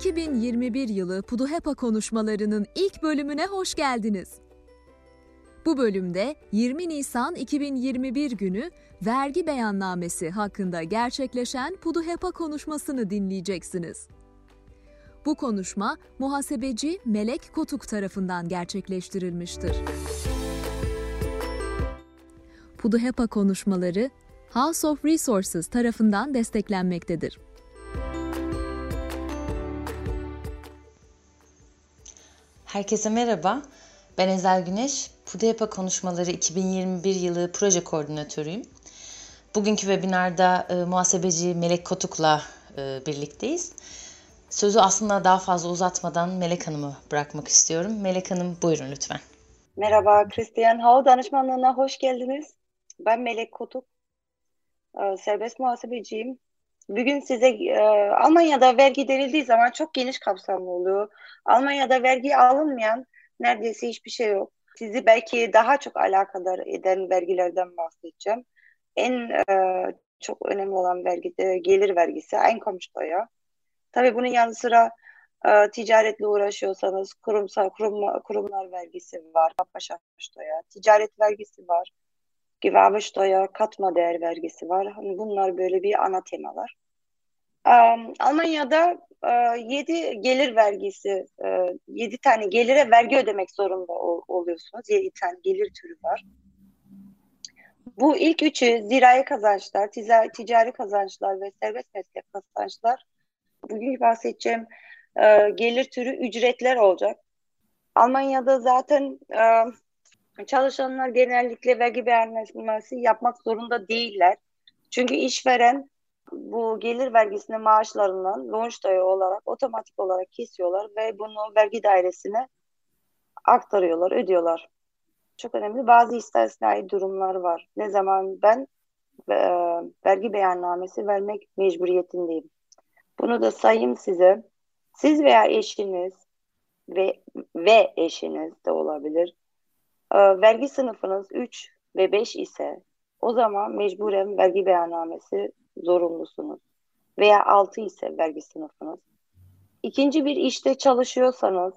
2021 yılı Puduhepa konuşmalarının ilk bölümüne hoş geldiniz. Bu bölümde 20 Nisan 2021 günü vergi beyannamesi hakkında gerçekleşen Puduhepa konuşmasını dinleyeceksiniz. Bu konuşma muhasebeci Melek Kotuk tarafından gerçekleştirilmiştir. Puduhepa konuşmaları House of Resources tarafından desteklenmektedir. Herkese merhaba. Ben Ezel Güneş. PUDEPA Konuşmaları 2021 yılı proje koordinatörüyüm. Bugünkü webinarda e, muhasebeci Melek Kotuk'la e, birlikteyiz. Sözü aslında daha fazla uzatmadan Melek Hanım'ı bırakmak istiyorum. Melek Hanım buyurun lütfen. Merhaba Christian Hal danışmanlığına hoş geldiniz. Ben Melek Kotuk. E, serbest muhasebeciyim. Bugün size e, Almanya'da vergi denildiği zaman çok geniş kapsamlı oluyor. Almanya'da vergi alınmayan neredeyse hiçbir şey yok. Sizi belki daha çok alakadar eden vergilerden bahsedeceğim. En e, çok önemli olan vergi de gelir vergisi, Einkommensteuer. Tabii bunun yanı sıra e, ticaretle uğraşıyorsanız kurumsal kurum, kurumlar vergisi var, Körperschaftssteuer, ticaret vergisi var, Gewerbesteuer, katma değer vergisi var. Hani bunlar böyle bir ana temalar. Um, Almanya'da uh, 7 gelir vergisi, uh, 7 tane gelire vergi ödemek zorunda ol, oluyorsunuz. 7 tane gelir türü var. Bu ilk üçü zirai kazançlar, ticari, ticari kazançlar ve serbest meslek kazançlar. Bugün bahsedeceğim uh, gelir türü ücretler olacak. Almanya'da zaten uh, çalışanlar genellikle vergi beyanlaması yapmak zorunda değiller. Çünkü işveren bu gelir vergisini maaşlarından Lohnsteuer olarak otomatik olarak kesiyorlar ve bunu vergi dairesine aktarıyorlar, ödüyorlar. Çok önemli. Bazı istisnai durumlar var. Ne zaman ben e, vergi beyannamesi vermek mecburiyetindeyim. Bunu da sayayım size. Siz veya eşiniz ve ve eşiniz de olabilir. E, vergi sınıfınız 3 ve 5 ise o zaman mecburen vergi beyannamesi zorunlusunuz. Veya 6 ise vergi sınıfınız. İkinci bir işte çalışıyorsanız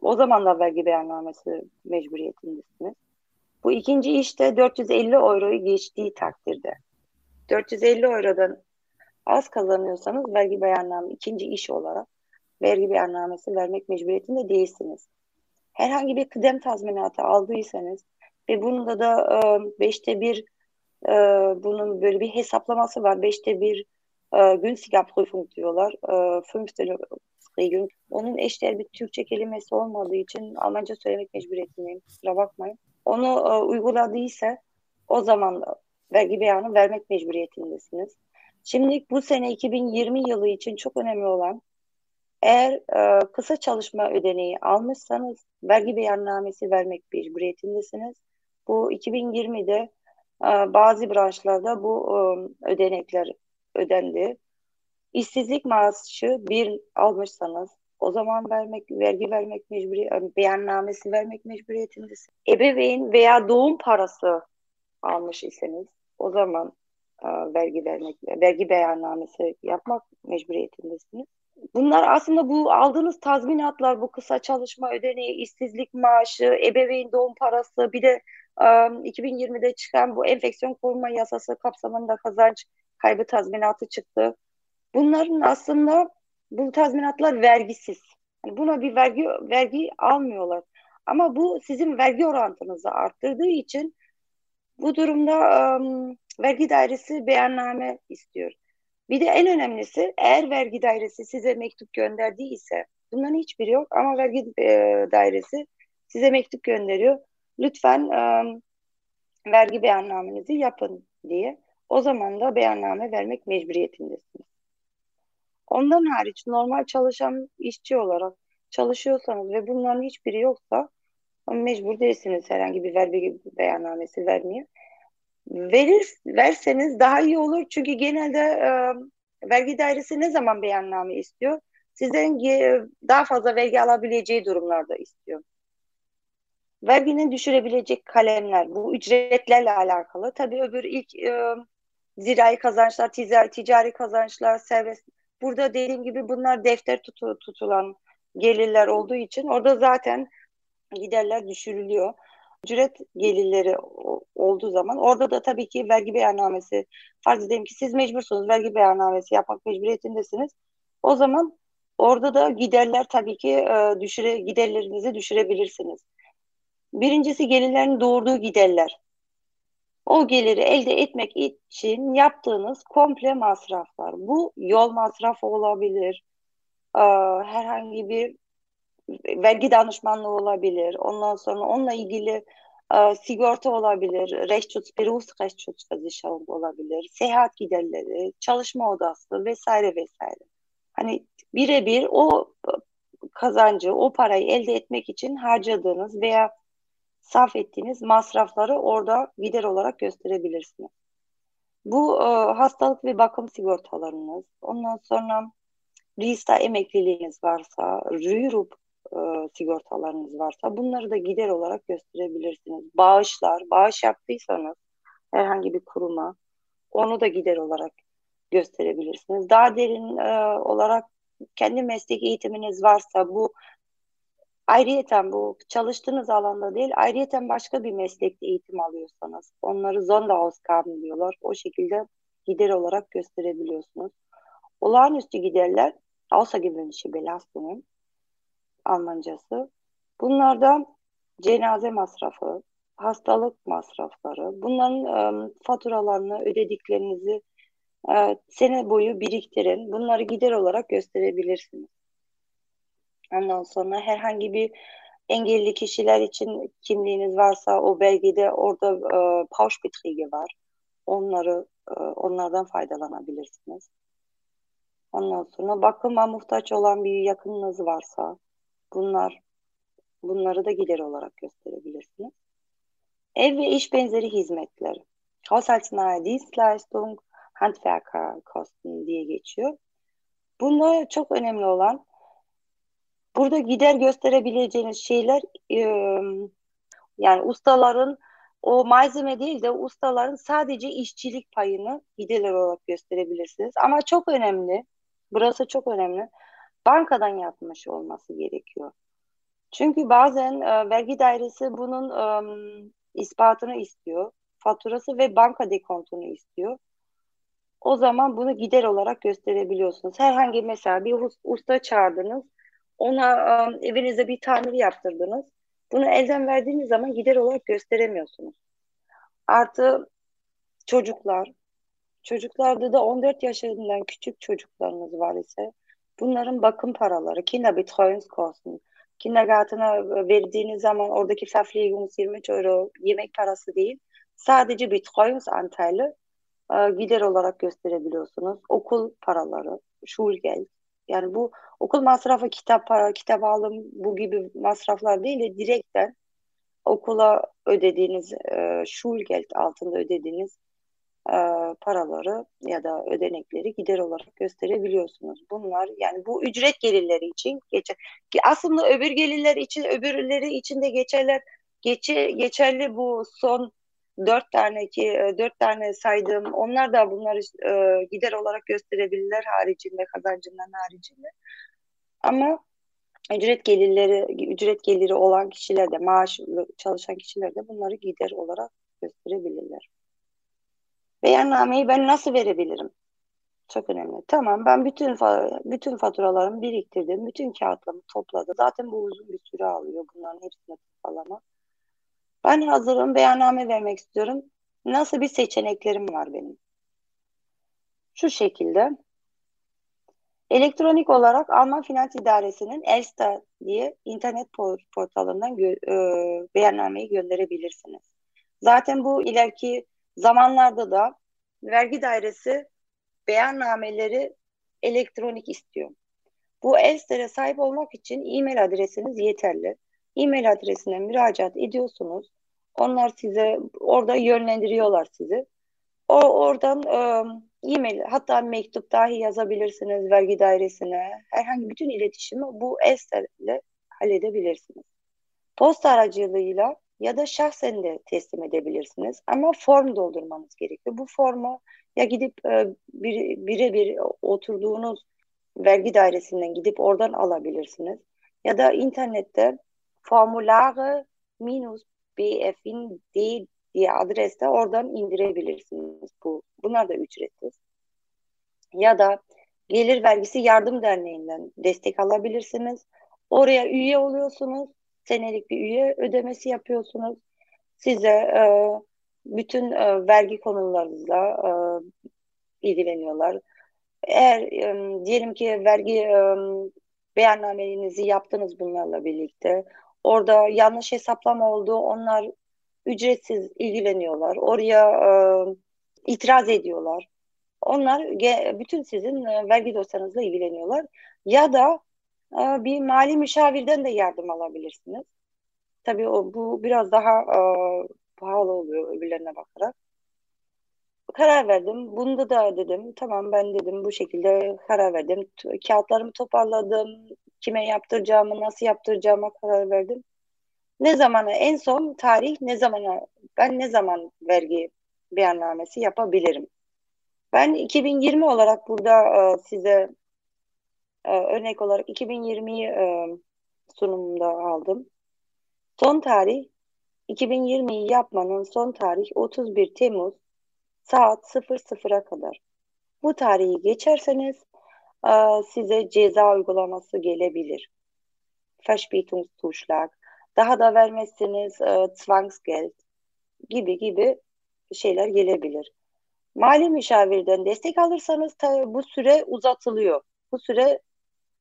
o zaman da vergi beyannamesi mecburiyetindesiniz. Bu ikinci işte 450 euroyu geçtiği takdirde 450 eurodan az kazanıyorsanız vergi beyanname ikinci iş olarak vergi beyannamesi vermek mecburiyetinde değilsiniz. Herhangi bir kıdem tazminatı aldıysanız ve bunda da e, beşte bir e, bunun böyle bir hesaplaması var. Beşte bir e, günstiger Prüfung diyorlar. E, fünfte Regelung. Onun eşdeğer bir Türkçe kelimesi olmadığı için Almanca söylemek mecburiyetindeyim. Kusura bakmayın. Onu e, uyguladıysa o zaman vergi beyanı vermek mecburiyetindesiniz. Şimdi bu sene 2020 yılı için çok önemli olan eğer e, kısa çalışma ödeneği almışsanız vergi beyannamesi vermek mecburiyetindesiniz. Bu 2020'de ee, bazı branşlarda bu ıı, ödenekler ödendi. İşsizlik maaşı bir almışsanız o zaman vermek, vergi vermek mecburi, beyannamesi vermek mecburiyetindesiniz. Ebeveyn veya doğum parası almış iseniz o zaman ıı, vergi vermek, vergi beyannamesi yapmak mecburiyetindesiniz. Bunlar aslında bu aldığınız tazminatlar, bu kısa çalışma ödeneği, işsizlik maaşı, ebeveyn doğum parası, bir de 2020'de çıkan bu enfeksiyon koruma yasası kapsamında kazanç kaybı tazminatı çıktı. Bunların aslında bu tazminatlar vergisiz. Yani buna bir vergi vergi almıyorlar. Ama bu sizin vergi orantınızı arttırdığı için bu durumda um, vergi dairesi beyanname istiyor. Bir de en önemlisi eğer vergi dairesi size mektup gönderdiyse bunların hiçbiri yok ama vergi e, dairesi size mektup gönderiyor lütfen vergi beyannamenizi yapın diye. O zaman da beyanname vermek mecburiyetindesiniz. Ondan hariç normal çalışan işçi olarak çalışıyorsanız ve bunların hiçbiri yoksa mecbur değilsiniz herhangi bir vergi beyannamesi vermeye. Verir, verseniz daha iyi olur çünkü genelde e, vergi dairesi ne zaman beyanname istiyor? Sizden daha fazla vergi alabileceği durumlarda istiyor verginin düşürebilecek kalemler bu ücretlerle alakalı. Tabii öbür ilk e, zirai kazançlar, ticari, ticari kazançlar, serbest Burada dediğim gibi bunlar defter tutu, tutulan gelirler olduğu için orada zaten giderler düşürülüyor. Ücret gelirleri olduğu zaman orada da tabii ki vergi beyannamesi farz edelim ki siz mecbursunuz vergi beyannamesi yapmak mecburiyetindesiniz. O zaman orada da giderler tabii ki e, düşüre giderlerinizi düşürebilirsiniz. Birincisi gelirlerin doğurduğu giderler. O geliri elde etmek için yaptığınız komple masraflar. Bu yol masrafı olabilir, e, herhangi bir vergi danışmanlığı olabilir. Ondan sonra onunla ilgili e, sigorta olabilir, Rechtsschutzberufsrechtschutzversicherung olabilir, seyahat giderleri, çalışma odası vesaire vesaire. Hani birebir o kazancı, o parayı elde etmek için harcadığınız veya sarf ettiğiniz masrafları orada gider olarak gösterebilirsiniz. Bu e, hastalık ve bakım sigortalarınız, ondan sonra Rista emekliliğiniz varsa, Rürup e, sigortalarınız varsa bunları da gider olarak gösterebilirsiniz. Bağışlar, bağış yaptıysanız herhangi bir kuruma onu da gider olarak gösterebilirsiniz. Daha derin e, olarak kendi meslek eğitiminiz varsa bu ayrıyeten bu çalıştığınız alanda değil ayrıyeten başka bir meslekte eğitim alıyorsanız onları Sonderausgaben diyorlar. O şekilde gider olarak gösterebiliyorsunuz. Olağanüstü giderler außergewöhnliche Belastungen Almancası. Bunlardan cenaze masrafı, hastalık masrafları, bunların e, faturalarını ödediklerinizi e, sene boyu biriktirin. Bunları gider olarak gösterebilirsiniz. Ondan sonra herhangi bir engelli kişiler için kimliğiniz varsa o belgede orada e, Pauschbeträge var. Onları e, onlardan faydalanabilirsiniz. Ondan sonra bakıma muhtaç olan bir yakınınız varsa bunlar bunları da gider olarak gösterebilirsiniz. Ev ve iş benzeri hizmetler. Haushaltsnahe Dienstleistung, Handwerkerkosten diye geçiyor. Bunda çok önemli olan burada gider gösterebileceğiniz şeyler e, yani ustaların o malzeme değil de ustaların sadece işçilik payını giderler olarak gösterebilirsiniz. Ama çok önemli, burası çok önemli, bankadan yapmış olması gerekiyor. Çünkü bazen e, vergi dairesi bunun e, ispatını istiyor, faturası ve banka dekontunu istiyor. O zaman bunu gider olarak gösterebiliyorsunuz. Herhangi mesela bir usta çağırdınız, ona e, evinize bir tamir yaptırdınız. Bunu elden verdiğiniz zaman gider olarak gösteremiyorsunuz. Artı çocuklar, çocuklarda da 14 yaşından küçük çocuklarınız var ise bunların bakım paraları, Kinderbetreuungskosten, Kindergarten'a verdiğiniz zaman oradaki Verpflegungs 23 euro yemek parası değil, sadece Betreuungsanteile e, gider olarak gösterebiliyorsunuz. Okul paraları, Schulgeld. Yani bu okul masrafı, kitap para, kitap alım bu gibi masraflar değil de direkten okula ödediğiniz e, Schulgeld altında ödediğiniz e, paraları ya da ödenekleri gider olarak gösterebiliyorsunuz. Bunlar yani bu ücret gelirleri için geçer. Aslında öbür gelirler için öbürleri için de geçerler. Geçe, geçerli bu son dört tane ki e, dört tane saydım. Onlar da bunları e, gider olarak gösterebilirler haricinde kazancından haricinde. Ama ücret gelirleri ücret geliri olan kişiler de maaşlı çalışan kişiler de bunları gider olarak gösterebilirler. Beyannameyi ben nasıl verebilirim? Çok önemli. Tamam ben bütün bütün faturalarımı biriktirdim. Bütün kağıtlarımı topladım. Zaten bu uzun bir süre alıyor bunların hepsini toplama. Ben hazırım beyanname vermek istiyorum. Nasıl bir seçeneklerim var benim? Şu şekilde. Elektronik olarak Alman Finans İdaresi'nin Elster diye internet portalından gö e beyannameyi gönderebilirsiniz. Zaten bu ileriki zamanlarda da vergi dairesi beyannameleri elektronik istiyor. Bu Elster'e sahip olmak için e-mail adresiniz yeterli. E-mail adresine müracaat ediyorsunuz. Onlar size orada yönlendiriyorlar sizi. O oradan e-mail hatta mektup dahi yazabilirsiniz vergi dairesine. Herhangi bütün iletişimi bu Elster ile halledebilirsiniz. Posta aracılığıyla ya da şahsen de teslim edebilirsiniz. Ama form doldurmanız gerekiyor. Bu formu ya gidip e, birebir bir oturduğunuz vergi dairesinden gidip oradan alabilirsiniz. Ya da internette formulare minus bf'in diye adreste oradan indirebilirsiniz. Bu bunlar da ücretsiz. Ya da Gelir Vergisi Yardım Derneği'nden destek alabilirsiniz. Oraya üye oluyorsunuz. Senelik bir üye ödemesi yapıyorsunuz. Size e, bütün e, vergi konularınızla e, ilgileniyorlar. Eğer e, diyelim ki vergi e, beyannamenizi yaptınız bunlarla birlikte. Orada yanlış hesaplama oldu. Onlar ücretsiz ilgileniyorlar. Oraya e, itiraz ediyorlar. Onlar bütün sizin e, vergi dosyanızla ilgileniyorlar. Ya da bir mali müşavirden de yardım alabilirsiniz. Tabii o bu biraz daha e, pahalı oluyor öbürlerine bakarak. Karar verdim. Bunda da dedim tamam ben dedim bu şekilde karar verdim. Kağıtlarımı toparladım. Kime yaptıracağımı, nasıl yaptıracağıma karar verdim. Ne zamana en son tarih ne zamana ben ne zaman vergi beyannamesi yapabilirim? Ben 2020 olarak burada e, size e, örnek olarak 2020'yi e, sunumunda aldım. Son tarih 2020'yi yapmanın son tarih 31 Temmuz saat 00'a kadar. Bu tarihi geçerseniz e, size ceza uygulaması gelebilir. Verspätungszuschlag. Daha da vermezseniz e, Zwangsgeld gibi gibi şeyler gelebilir. Mali müşavirden destek alırsanız tabii bu süre uzatılıyor. Bu süre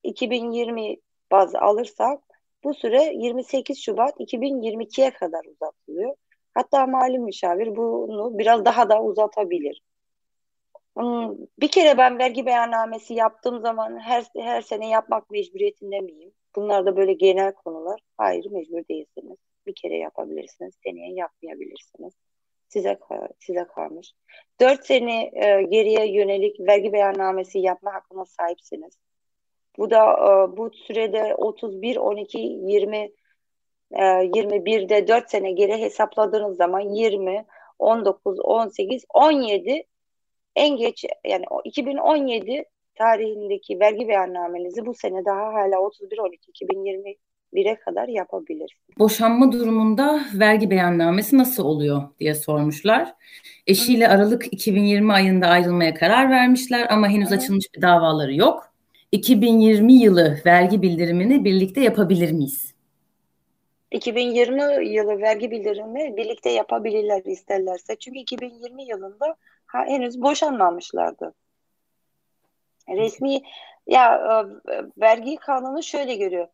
2020 baz alırsak bu süre 28 Şubat 2022'ye kadar uzatılıyor. Hatta mali müşavir bunu biraz daha da uzatabilir. Hmm, bir kere ben vergi beyannamesi yaptığım zaman her, her sene yapmak mecburiyetinde miyim? Bunlar da böyle genel konular. Hayır mecbur değilsiniz. Bir kere yapabilirsiniz. Seneye yapmayabilirsiniz size size kalmış. 4 sene e, geriye yönelik vergi beyannamesi yapma hakkına sahipsiniz. Bu da e, bu sürede 31 12 20 e, 21'de 4 sene geri hesapladığınız zaman 20 19 18 17 en geç yani 2017 tarihindeki vergi beyannamenizi bu sene daha hala 31 12 2020 bire kadar yapabilir. Boşanma durumunda vergi beyannamesi nasıl oluyor diye sormuşlar. Eşiyle Aralık 2020 ayında ayrılmaya karar vermişler ama henüz açılmış bir davaları yok. 2020 yılı vergi bildirimini birlikte yapabilir miyiz? 2020 yılı vergi bildirimi birlikte yapabilirler isterlerse. Çünkü 2020 yılında ha, henüz boşanmamışlardı. Resmi ya e, vergi kanunu şöyle görüyor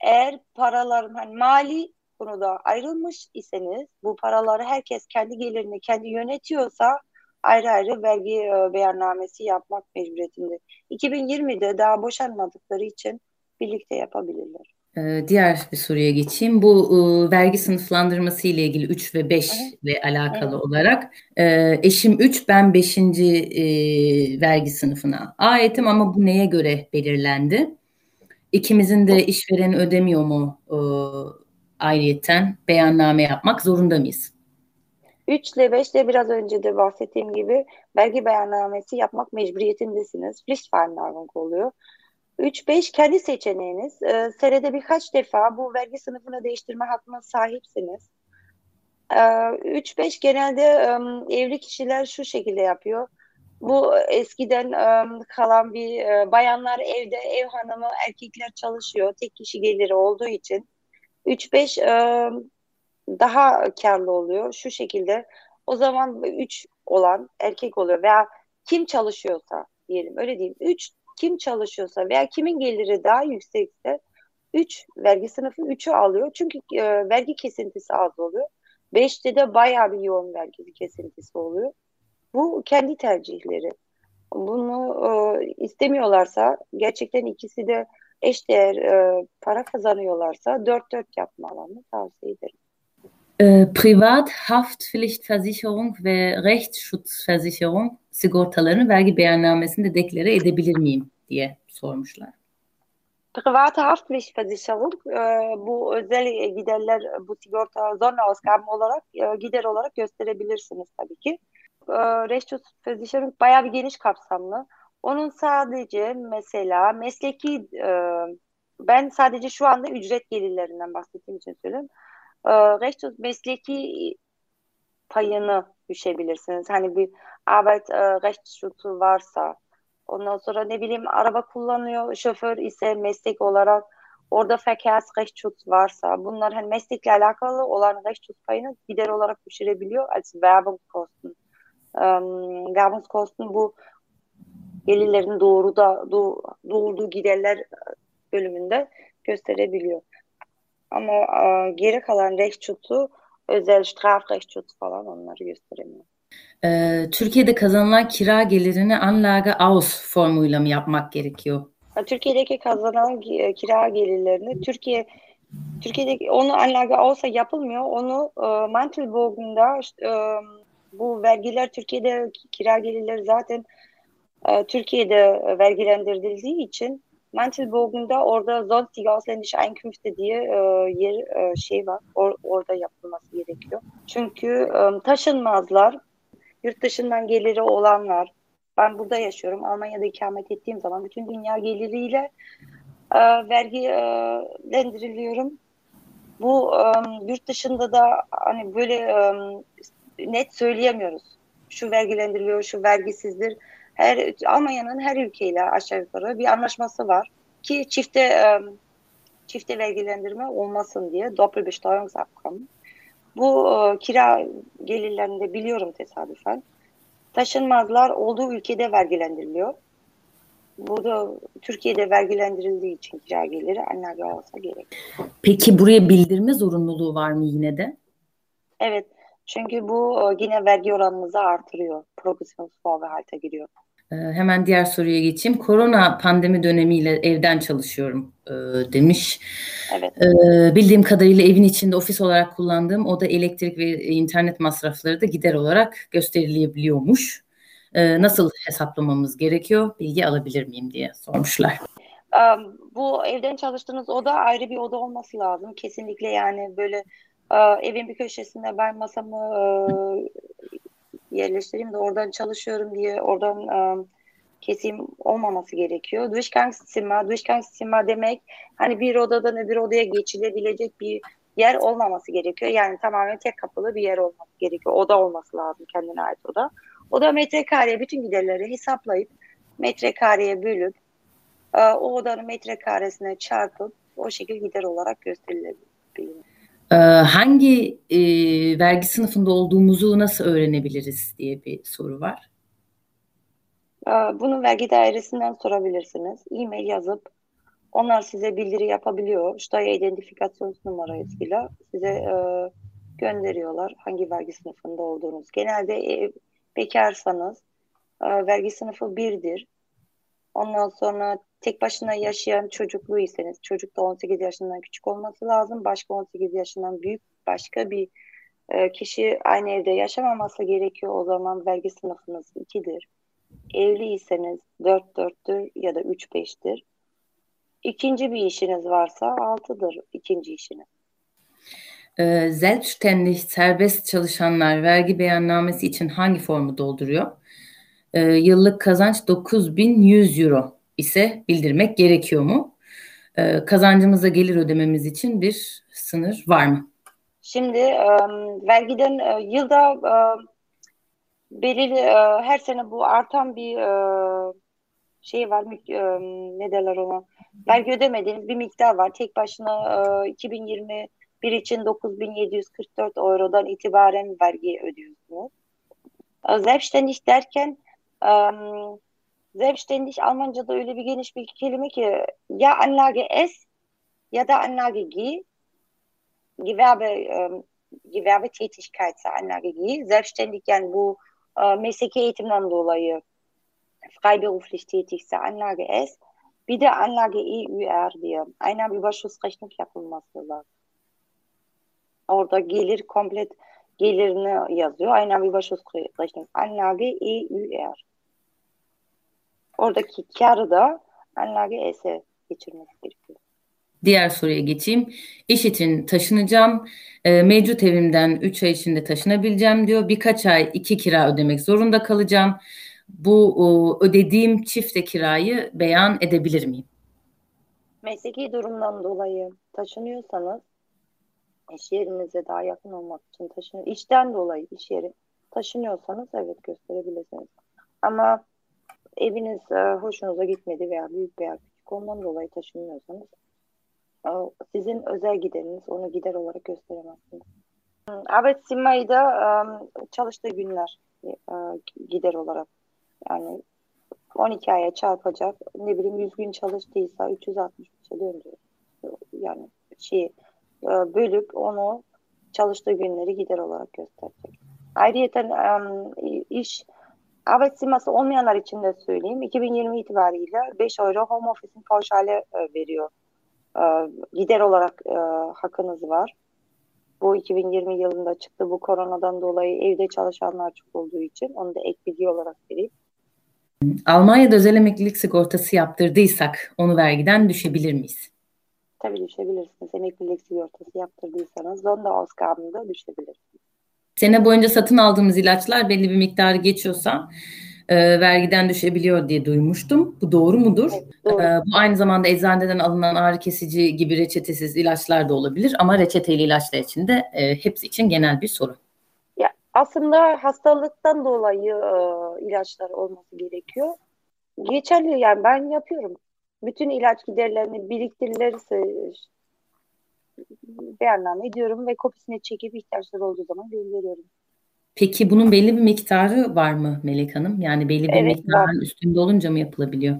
eğer paraların hani mali konuda ayrılmış iseniz bu paraları herkes kendi gelirini kendi yönetiyorsa ayrı ayrı vergi e, beyannamesi yapmak mecburiyetinde. 2020'de daha boşanmadıkları için birlikte yapabilirler. Ee, diğer bir soruya geçeyim. Bu e, vergi sınıflandırması ile ilgili 3 ve 5 ile alakalı evet. olarak e, eşim 3 ben 5. E, vergi sınıfına aitim ama bu neye göre belirlendi? İkimizin de işvereni ödemiyor mu e, ayrıyeten beyanname yapmak zorunda mıyız? 3 ile 5 ile biraz önce de bahsettiğim gibi vergi beyannamesi yapmak mecburiyetindesiniz. Pflichtvereinbarung oluyor. 3-5 kendi seçeneğiniz. Ee, senede birkaç defa bu vergi sınıfını değiştirme hakkına sahipsiniz. Ee, 3-5 genelde um, evli kişiler şu şekilde yapıyor. Bu eskiden um, kalan bir uh, bayanlar evde ev hanımı erkekler çalışıyor. Tek kişi geliri olduğu için 3-5 um, daha karlı oluyor. Şu şekilde o zaman 3 olan erkek oluyor veya kim çalışıyorsa diyelim öyle diyeyim. 3 kim çalışıyorsa veya kimin geliri daha yüksekse 3 vergi sınıfı 3'ü alıyor. Çünkü e, vergi kesintisi az oluyor. 5'te de bayağı bir yoğun vergi kesintisi oluyor. Bu kendi tercihleri. Bunu e, istemiyorlarsa gerçekten ikisi de eşdeğer e, para kazanıyorlarsa dört dört yapmalarını tavsiye ederim. E, Privat Haftpflichtversicherung ve Rechtsschutzversicherung sigortalarını vergi beyannamesinde deklare edebilir miyim diye sormuşlar. Private Haftpflichtversicherung e, bu özel giderler bu sigorta Sonderausgaben olarak e, gider olarak gösterebilirsiniz tabii ki e, Rechtsschutzversicherung bayağı bir geniş kapsamlı. Onun sadece mesela mesleki ben sadece şu anda ücret gelirlerinden bahsettiğim için söylüyorum. E, Rechtsschutz mesleki payını düşebilirsiniz. Hani bir Arbeit e, Rechtsschutz'u varsa ondan sonra ne bileyim araba kullanıyor şoför ise meslek olarak orada Verkehrsrechtsschutz varsa bunlar hani meslekle alakalı olan Rechtsschutz payını gider olarak düşürebiliyor als Werbungskosten. Um, Werbungskosten bu gelirlerin doğruda doğ, doğurduğu giderler bölümünde gösterebiliyor. Ama e, geri kalan Rechtsschutz'u özel Strafrechtsschutz falan onları gösteremiyor. Ee, Türkiye'de kazanılan kira gelirini Anlage aus formuyla mı yapmak gerekiyor? Türkiye'deki kazanılan e, kira gelirlerini Türkiye Türkiye'deki onu Anlage aus'a yapılmıyor. Onu e, Mantelbogen'da e, bu vergiler Türkiye'de kira gelirleri zaten e, Türkiye'de vergilendirildiği için Mantelbogen'da orada sonstige ausländische Einkünfte diye e, yer e, şey var. Or, orada yapılması gerekiyor. Çünkü e, taşınmazlar, yurt dışından geliri olanlar, ben burada yaşıyorum. Almanya'da ikamet ettiğim zaman bütün dünya geliriyle e, vergilendiriliyorum. Bu e, yurt dışında da hani böyle e, net söyleyemiyoruz. Şu vergilendiriliyor, şu vergisizdir her Almanya'nın her ülkeyle aşağı yukarı bir anlaşması var ki çifte çifte vergilendirme olmasın diye Doppelbesteuerungsabkommen. Bu kira gelirlerinde biliyorum tesadüfen. Taşınmazlar olduğu ülkede vergilendiriliyor. Burada Türkiye'de vergilendirildiği için kira geliri anne olsa gerek. Peki buraya bildirme zorunluluğu var mı yine de? Evet. Çünkü bu yine vergi oranınızı artırıyor. Progressionsvorbehalte giriyor. Ee, hemen diğer soruya geçeyim. Korona pandemi dönemiyle evden çalışıyorum e, demiş. Evet. Ee, bildiğim kadarıyla evin içinde ofis olarak kullandığım oda elektrik ve internet masrafları da gider olarak gösterilebiliyormuş. Ee, nasıl hesaplamamız gerekiyor? Bilgi alabilir miyim diye sormuşlar. Bu evden çalıştığınız oda ayrı bir oda olması lazım. Kesinlikle yani böyle evin bir köşesinde ben masamı yerleştireyim de oradan çalışıyorum diye oradan e, kesim olmaması gerekiyor. Durchgangszimmer, Durchgangszimmer demek hani bir odadan öbür odaya geçilebilecek bir yer olmaması gerekiyor. Yani tamamen tek kapılı bir yer olması gerekiyor. Oda olması lazım kendine ait oda. O da metrekareye bütün giderleri hesaplayıp metrekareye bölüp o odanın metrekaresine çarpıp o şekilde gider olarak gösterilebilir. Ee, hangi e, vergi sınıfında olduğumuzu nasıl öğrenebiliriz diye bir soru var. Ee, bunu vergi dairesinden sorabilirsiniz. E-mail yazıp onlar size bildiri yapabiliyor. Steuer identifikasyon numarasıyla size e, gönderiyorlar hangi vergi sınıfında olduğunuz. Genelde e, bekarsanız e, vergi sınıfı birdir. Ondan sonra tek başına yaşayan çocukluysanız, çocuk da 18 yaşından küçük olması lazım. Başka 18 yaşından büyük başka bir e, kişi aynı evde yaşamaması gerekiyor. O zaman vergi sınıfınız 2'dir. Evliyseniz 4-4'tür ya da 3-5'tir. İkinci bir işiniz varsa 6'dır ikinci işiniz. Ee, Selbstständig serbest çalışanlar vergi beyannamesi için hangi formu dolduruyor? Ee, yıllık kazanç 9100 euro ise bildirmek gerekiyor mu? Ee, kazancımıza gelir ödememiz için bir sınır var mı? Şimdi vergiden yılda e, belirli her sene bu artan bir şey var e, ne derler ona vergi ödemediğiniz bir miktar var. Tek başına e, 2021 için 9744 eurodan itibaren vergi ödüyorsunuz. Selbstständig derken Selbstständig Almanca'da öyle bir geniş bir kelime ki ya Anlage S ya da Anlage G. Gewerbe, e, Gewerbetätigkeitse Anlage G. Selbstständig yani bu e, mesleki eğitimden dolayı freiberuflich tätigse Anlage S. Bir de Anlage EÜR diye Einnahmenüberschussrechnung yapılması lazım. Orada gelir komplet gelirini yazıyor. Einnahmenüberschussrechnung. Anlage EÜR. Oradaki karı da Anlage S'e geçirmesi gerekiyor. Diğer soruya geçeyim. İş için taşınacağım. E, mevcut evimden 3 ay içinde taşınabileceğim diyor. Birkaç ay 2 kira ödemek zorunda kalacağım. bu ödediğim çifte kirayı beyan edebilir miyim? Mesleki durumdan dolayı taşınıyorsanız iş yerinize daha yakın olmak için taşınıyor. İşten dolayı iş yeri taşınıyorsanız evet gösterebilirsiniz. Ama eviniz e, hoşunuza gitmedi veya büyük veya küçük ondan dolayı taşınıyorsanız e, sizin özel gideriniz onu gider olarak gösteremezsiniz. Arbeitszimmer'ı da e, çalıştığı günler gider olarak yani 12 aya çarpacak ne bileyim 100 gün çalıştıysa 365'e döndürüyor. Yani şey e, bölüp onu çalıştığı günleri gider olarak gösterecek. Ayrıca um, iş Arbeitszimmer'sı olmayanlar için de söyleyeyim. 2020 itibariyle 5 euro home office'in pauşale e, veriyor. E, gider olarak e, hakkınız var. Bu 2020 yılında çıktı. Bu koronadan dolayı evde çalışanlar çok olduğu için onu da ek bilgi olarak vereyim. Almanya'da özel emeklilik sigortası yaptırdıysak onu vergiden düşebilir miyiz? Tabii düşebilirsiniz. Emeklilik sigortası yaptırdıysanız Sonderausgaben'da düşebilirsiniz. Sene boyunca satın aldığımız ilaçlar belli bir miktarı geçiyorsa e, vergiden düşebiliyor diye duymuştum. Bu doğru mudur? Evet, doğru. E, bu aynı zamanda eczaneden alınan ağrı kesici gibi reçetesiz ilaçlar da olabilir ama reçeteli ilaçlar için de e, hepsi için genel bir soru. Ya aslında hastalıktan dolayı e, ilaçlar olması gerekiyor. Geçerli yani ben yapıyorum. Bütün ilaç giderlerini biriktirilirse beyanname ediyorum ve kopisini çekip ihtiyaçları olduğu zaman gönderiyorum. Peki bunun belli bir miktarı var mı Melek Hanım? Yani belli bir evet, miktarın var. üstünde olunca mı yapılabiliyor?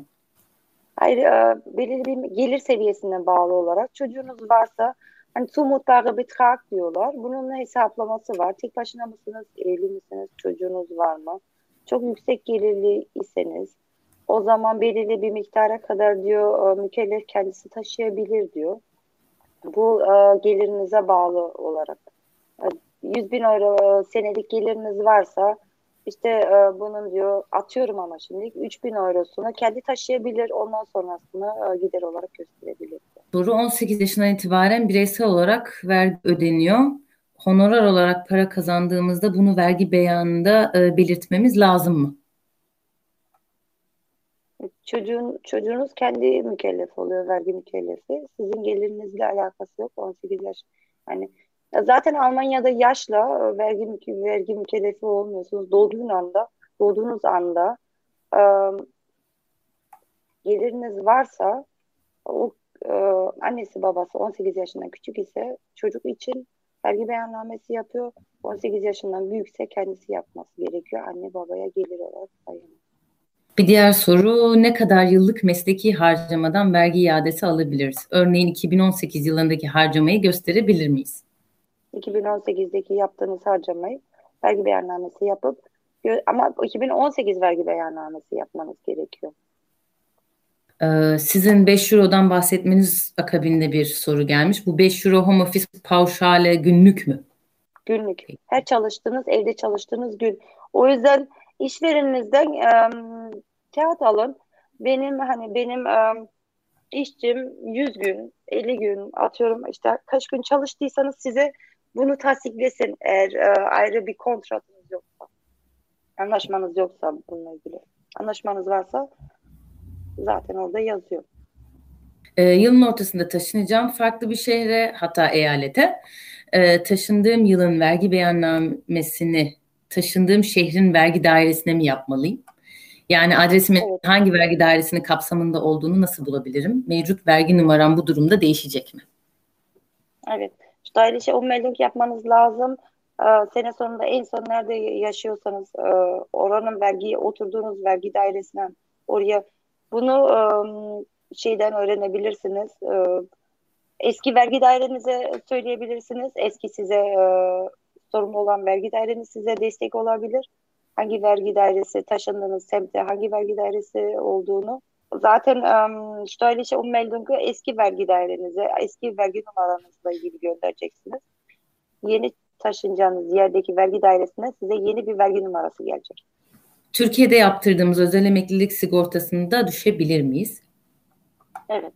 Hayır, e, belirli bir gelir seviyesine bağlı olarak çocuğunuz varsa hani zumutbare betrag diyorlar. Bunun hesaplaması var. Tek başına mısınız, evli misiniz, çocuğunuz var mı? Çok yüksek gelirli iseniz o zaman belirli bir miktara kadar diyor e, mükellef kendisi taşıyabilir diyor. Bu e, gelirinize bağlı olarak. 100 bin euro senelik geliriniz varsa işte e, bunun diyor atıyorum ama şimdi 3 bin eurosunu kendi taşıyabilir ondan sonrasını e, gider olarak gösterebilir. Soru 18 yaşından itibaren bireysel olarak vergi ödeniyor. Honorar olarak para kazandığımızda bunu vergi beyanında e, belirtmemiz lazım mı? Çocuğun, çocuğunuz kendi mükellef oluyor, vergi mükellefi. Sizin gelirinizle alakası yok. 18 yaş. Hani zaten Almanya'da yaşla vergi vergi mükellefi olmuyorsunuz. Doğduğun anda, doğduğunuz anda e, geliriniz varsa o e, annesi babası 18 yaşından küçük ise çocuk için vergi beyannamesi yapıyor. 18 yaşından büyükse kendisi yapması gerekiyor. Anne babaya gelir olarak sayılır. Bir diğer soru ne kadar yıllık mesleki harcamadan vergi iadesi alabiliriz? Örneğin 2018 yılındaki harcamayı gösterebilir miyiz? 2018'deki yaptığınız harcamayı vergi beyannamesi yapıp ama 2018 vergi beyannamesi yapmanız gerekiyor. Ee, sizin 5 Euro'dan bahsetmeniz akabinde bir soru gelmiş. Bu 5 Euro home office pauşale günlük mü? Günlük. Her çalıştığınız, evde çalıştığınız gün. O yüzden işvereninizden kağıt alın. Benim hani benim e, işçim 100 gün, 50 gün atıyorum işte kaç gün çalıştıysanız size bunu tasdiklesin eğer e, ayrı bir kontratınız yoksa. Anlaşmanız yoksa bununla ilgili. Anlaşmanız varsa zaten orada yazıyor. Ee, yılın ortasında taşınacağım farklı bir şehre hatta eyalete. Ee, taşındığım yılın vergi beyannamesini taşındığım şehrin vergi dairesine mi yapmalıyım? Yani adresimin evet. hangi vergi dairesinin kapsamında olduğunu nasıl bulabilirim? Mevcut vergi numaram bu durumda değişecek mi? Evet. Daire şey ummelding yapmanız lazım. Ee, sene sonunda en son nerede yaşıyorsanız e, oranın vergi oturduğunuz vergi dairesinden oraya bunu e, şeyden öğrenebilirsiniz. E, eski vergi dairenize söyleyebilirsiniz. Eski size e, sorumlu olan vergi daireniz size destek olabilir hangi vergi dairesi taşındığınız semtte hangi vergi dairesi olduğunu zaten um, Steuerliche Ummeldung'u eski vergi dairenize, eski vergi numaranızla ilgili göndereceksiniz. Yeni taşınacağınız yerdeki vergi dairesine size yeni bir vergi numarası gelecek. Türkiye'de yaptırdığımız özel emeklilik sigortasını da düşebilir miyiz? Evet.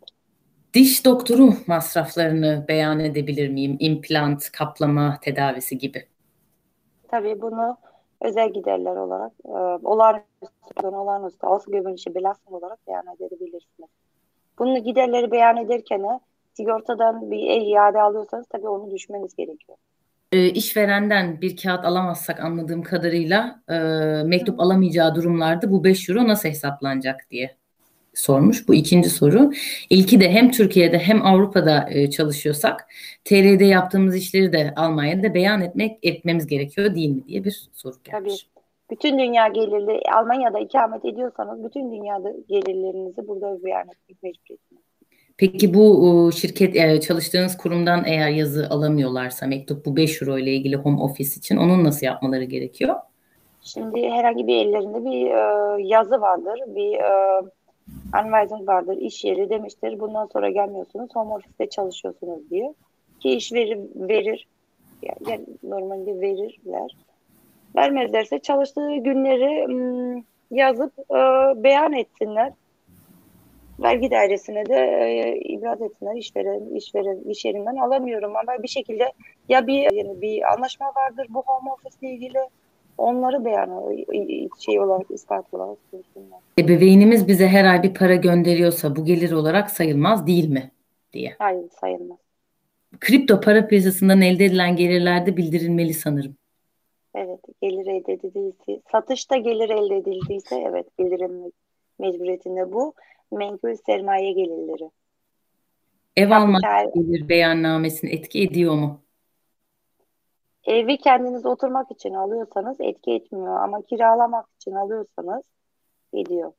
Diş doktoru masraflarını beyan edebilir miyim? İmplant, kaplama tedavisi gibi. Tabii bunu özel giderler olarak e, olağanüstü, olağanüstü außergewöhnliche belasting olarak beyan edebilirsiniz. Bunu giderleri beyan ederken sigortadan bir iade alıyorsanız tabii onu düşmeniz gerekiyor. E, işverenden bir kağıt alamazsak anladığım kadarıyla e, mektup alamayacağı durumlarda bu 5 euro nasıl hesaplanacak diye sormuş. Bu ikinci soru. İlki de hem Türkiye'de hem Avrupa'da e, çalışıyorsak TR'de yaptığımız işleri de Almanya'da beyan etmek etmemiz gerekiyor değil mi diye bir soru gelmiş. Tabii. Bütün dünya gelirli Almanya'da ikamet ediyorsanız bütün dünyada gelirlerinizi burada beyan etmek mecburiyetiniz. Peki bu şirket e, çalıştığınız kurumdan eğer yazı alamıyorlarsa mektup bu 5 euro ile ilgili home office için onun nasıl yapmaları gerekiyor? Şimdi herhangi bir ellerinde bir e, yazı vardır, bir e, Anweisung vardır, iş yeri demiştir. Bundan sonra gelmiyorsunuz, home office'te çalışıyorsunuz diye. Ki iş verir, verir. Yani normalde verirler. Vermezlerse çalıştığı günleri ım, yazıp e, beyan etsinler. Vergi dairesine de e, ibraz etsinler. İşveren, işveren, iş yerinden alamıyorum ama bir şekilde ya bir yani bir anlaşma vardır bu home office ile ilgili onları beyan şey olarak ispat olarak sunsunlar. Ebeveynimiz bize her ay bir para gönderiyorsa bu gelir olarak sayılmaz değil mi diye. Hayır sayılmaz. Kripto para piyasasından elde edilen gelirlerde bildirilmeli sanırım. Evet gelir elde edildiyse satışta gelir elde edildiyse evet bildirim mecburiyetinde bu menkul sermaye gelirleri. Ev almak gelir beyannamesini etki ediyor mu? Evi kendiniz oturmak için alıyorsanız etki etmiyor ama kiralamak için alıyorsanız ediyor.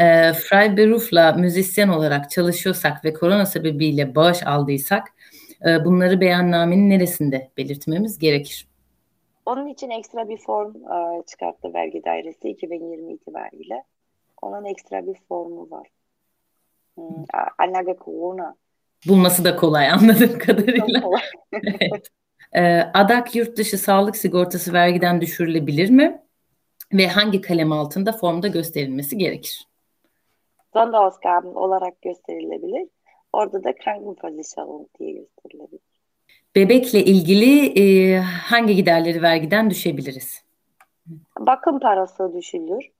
E, Freiberuf'la müzisyen olarak çalışıyorsak ve korona sebebiyle bağış aldıysak e, bunları beyannamenin neresinde belirtmemiz gerekir? Onun için ekstra bir form e, çıkarttı vergi dairesi 2020 itibariyle. Onun ekstra bir formu var. Hmm, Corona. Bulması da kolay anladığım kadarıyla. evet. E, adak yurt dışı sağlık sigortası vergiden düşürülebilir mi? Ve hangi kalem altında formda gösterilmesi gerekir? Sonderausgaben olarak gösterilebilir. Orada da Krankenversicherung diye gösterilebilir. Bebekle ilgili e, hangi giderleri vergiden düşebiliriz? Bakım parası düşülür.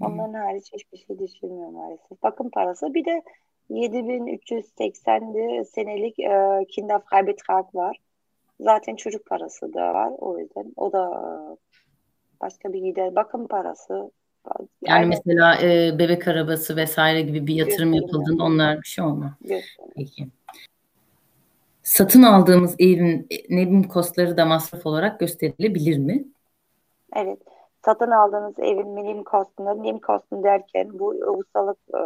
Onların hariç hiçbir şey düşülmüyor maalesef. Bakım parası bir de 7380 senelik e, Kinderfreibetrag var. Zaten çocuk parası da var. O yüzden o da başka bir gider. Bakım parası. Yani, yani mesela e, bebek arabası vesaire gibi bir yatırım yapıldığında onlar bir şey olmaz. Peki. Satın aldığımız evin nevim kostları da masraf olarak gösterilebilir mi? Evet. Satın aldığınız evin minim kostunu, minim kostunu derken bu ustalık e,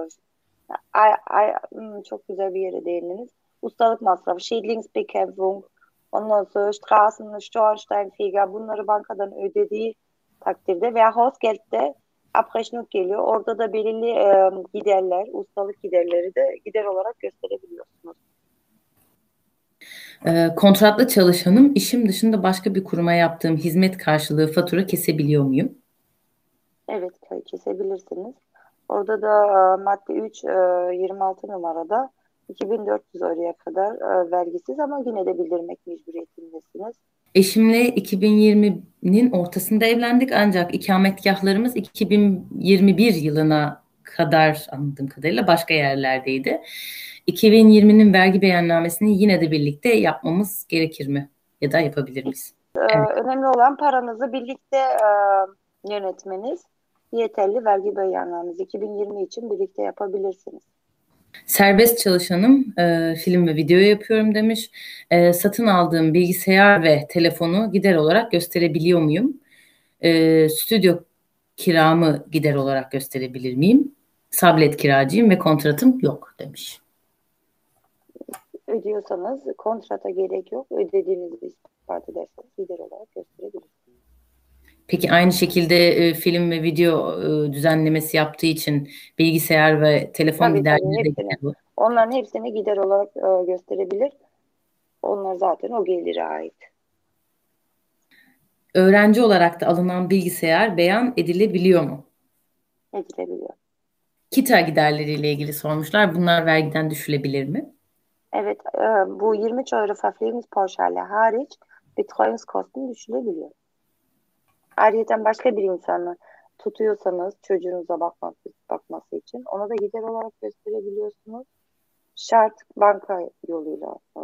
ay, ay, hmm, çok güzel bir yere değindiniz. Ustalık masrafı, Schädlingsbekämpfung, Ondan sonra Straßen, Schornsteinfeger bunları bankadan ödediği takdirde veya Hausgeld'de Abrechnung geliyor. Orada da belirli e, giderler, ustalık giderleri de gider olarak gösterebiliyorsunuz. E, kontratlı çalışanım işim dışında başka bir kuruma yaptığım hizmet karşılığı fatura kesebiliyor muyum? Evet kesebilirsiniz. Orada da e, madde 3 e, 26 numarada 2400 oraya kadar e, vergisiz ama yine de bildirmek mecburiyetindesiniz. Eşimle 2020'nin ortasında evlendik ancak ikametgahlarımız 2021 yılına kadar anladığım kadarıyla başka yerlerdeydi. 2020'nin vergi beyannamesini yine de birlikte yapmamız gerekir mi? Ya da yapabilir miyiz? Ee, evet. Önemli olan paranızı birlikte e, yönetmeniz. Yeterli vergi beyannamesi 2020 için birlikte yapabilirsiniz. Serbest çalışanım, e, film ve video yapıyorum demiş. E, satın aldığım bilgisayar ve telefonu gider olarak gösterebiliyor muyum? E, stüdyo kiramı gider olarak gösterebilir miyim? Sablet kiracıyım ve kontratım yok demiş. Ödüyorsanız kontrata gerek yok. Ödediğinizi ispat ederseniz gider olarak gösterebilirsiniz. Peki aynı şekilde e, film ve video e, düzenlemesi yaptığı için bilgisayar ve telefon tabii, giderleri tabii, hepsini, Onların hepsini gider olarak e, gösterebilir. Onlar zaten o gelire ait. Öğrenci olarak da alınan bilgisayar beyan edilebiliyor mu? Edilebiliyor. Kita giderleriyle ilgili sormuşlar. Bunlar vergiden düşülebilir mi? Evet, e, bu 20 euro Verpflegungspauschale hariç Betreuungskosten düşülebiliyor. Ayrıca başka bir insanı tutuyorsanız çocuğunuza bakması, bakması için ona da gider olarak gösterebiliyorsunuz. Şart banka yoluyla e,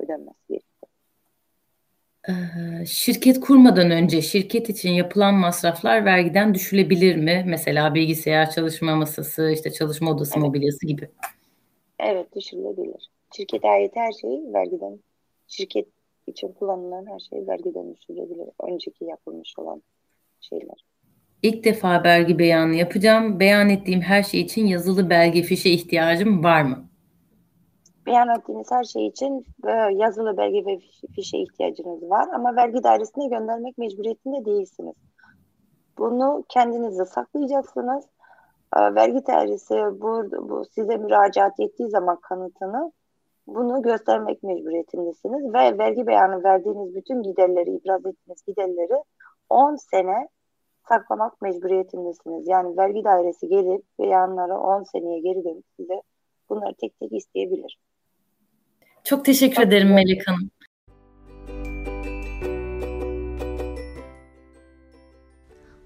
ödenmesi gerekiyor. Ee, şirket kurmadan önce şirket için yapılan masraflar vergiden düşülebilir mi? Mesela bilgisayar, çalışma masası, işte çalışma odası evet. mobilyası gibi. Evet düşürülebilir. Şirkete ait her şey vergiden, şirket için kullanılan her şey vergiden düşürülebilir. Önceki yapılmış olan şeyler. İlk defa belge beyanı yapacağım. Beyan ettiğim her şey için yazılı belge fişe ihtiyacım var mı? beyan ettiğiniz her şey için e, yazılı belge ve fişe ihtiyacınız var ama vergi dairesine göndermek mecburiyetinde değilsiniz. Bunu kendinizde saklayacaksınız. E, vergi dairesi bu, bu size müracaat ettiği zaman kanıtını bunu göstermek mecburiyetindesiniz ve vergi beyanı verdiğiniz bütün giderleri, ibraz ettiğiniz giderleri 10 sene saklamak mecburiyetindesiniz. Yani vergi dairesi gelip beyanları 10 seneye geri dönüp size bunları tek tek isteyebilir. Çok teşekkür ederim Melek Hanım.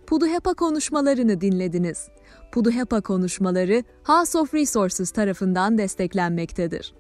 PUDUHEPA konuşmalarını dinlediniz. PUDUHEPA konuşmaları House of Resources tarafından desteklenmektedir.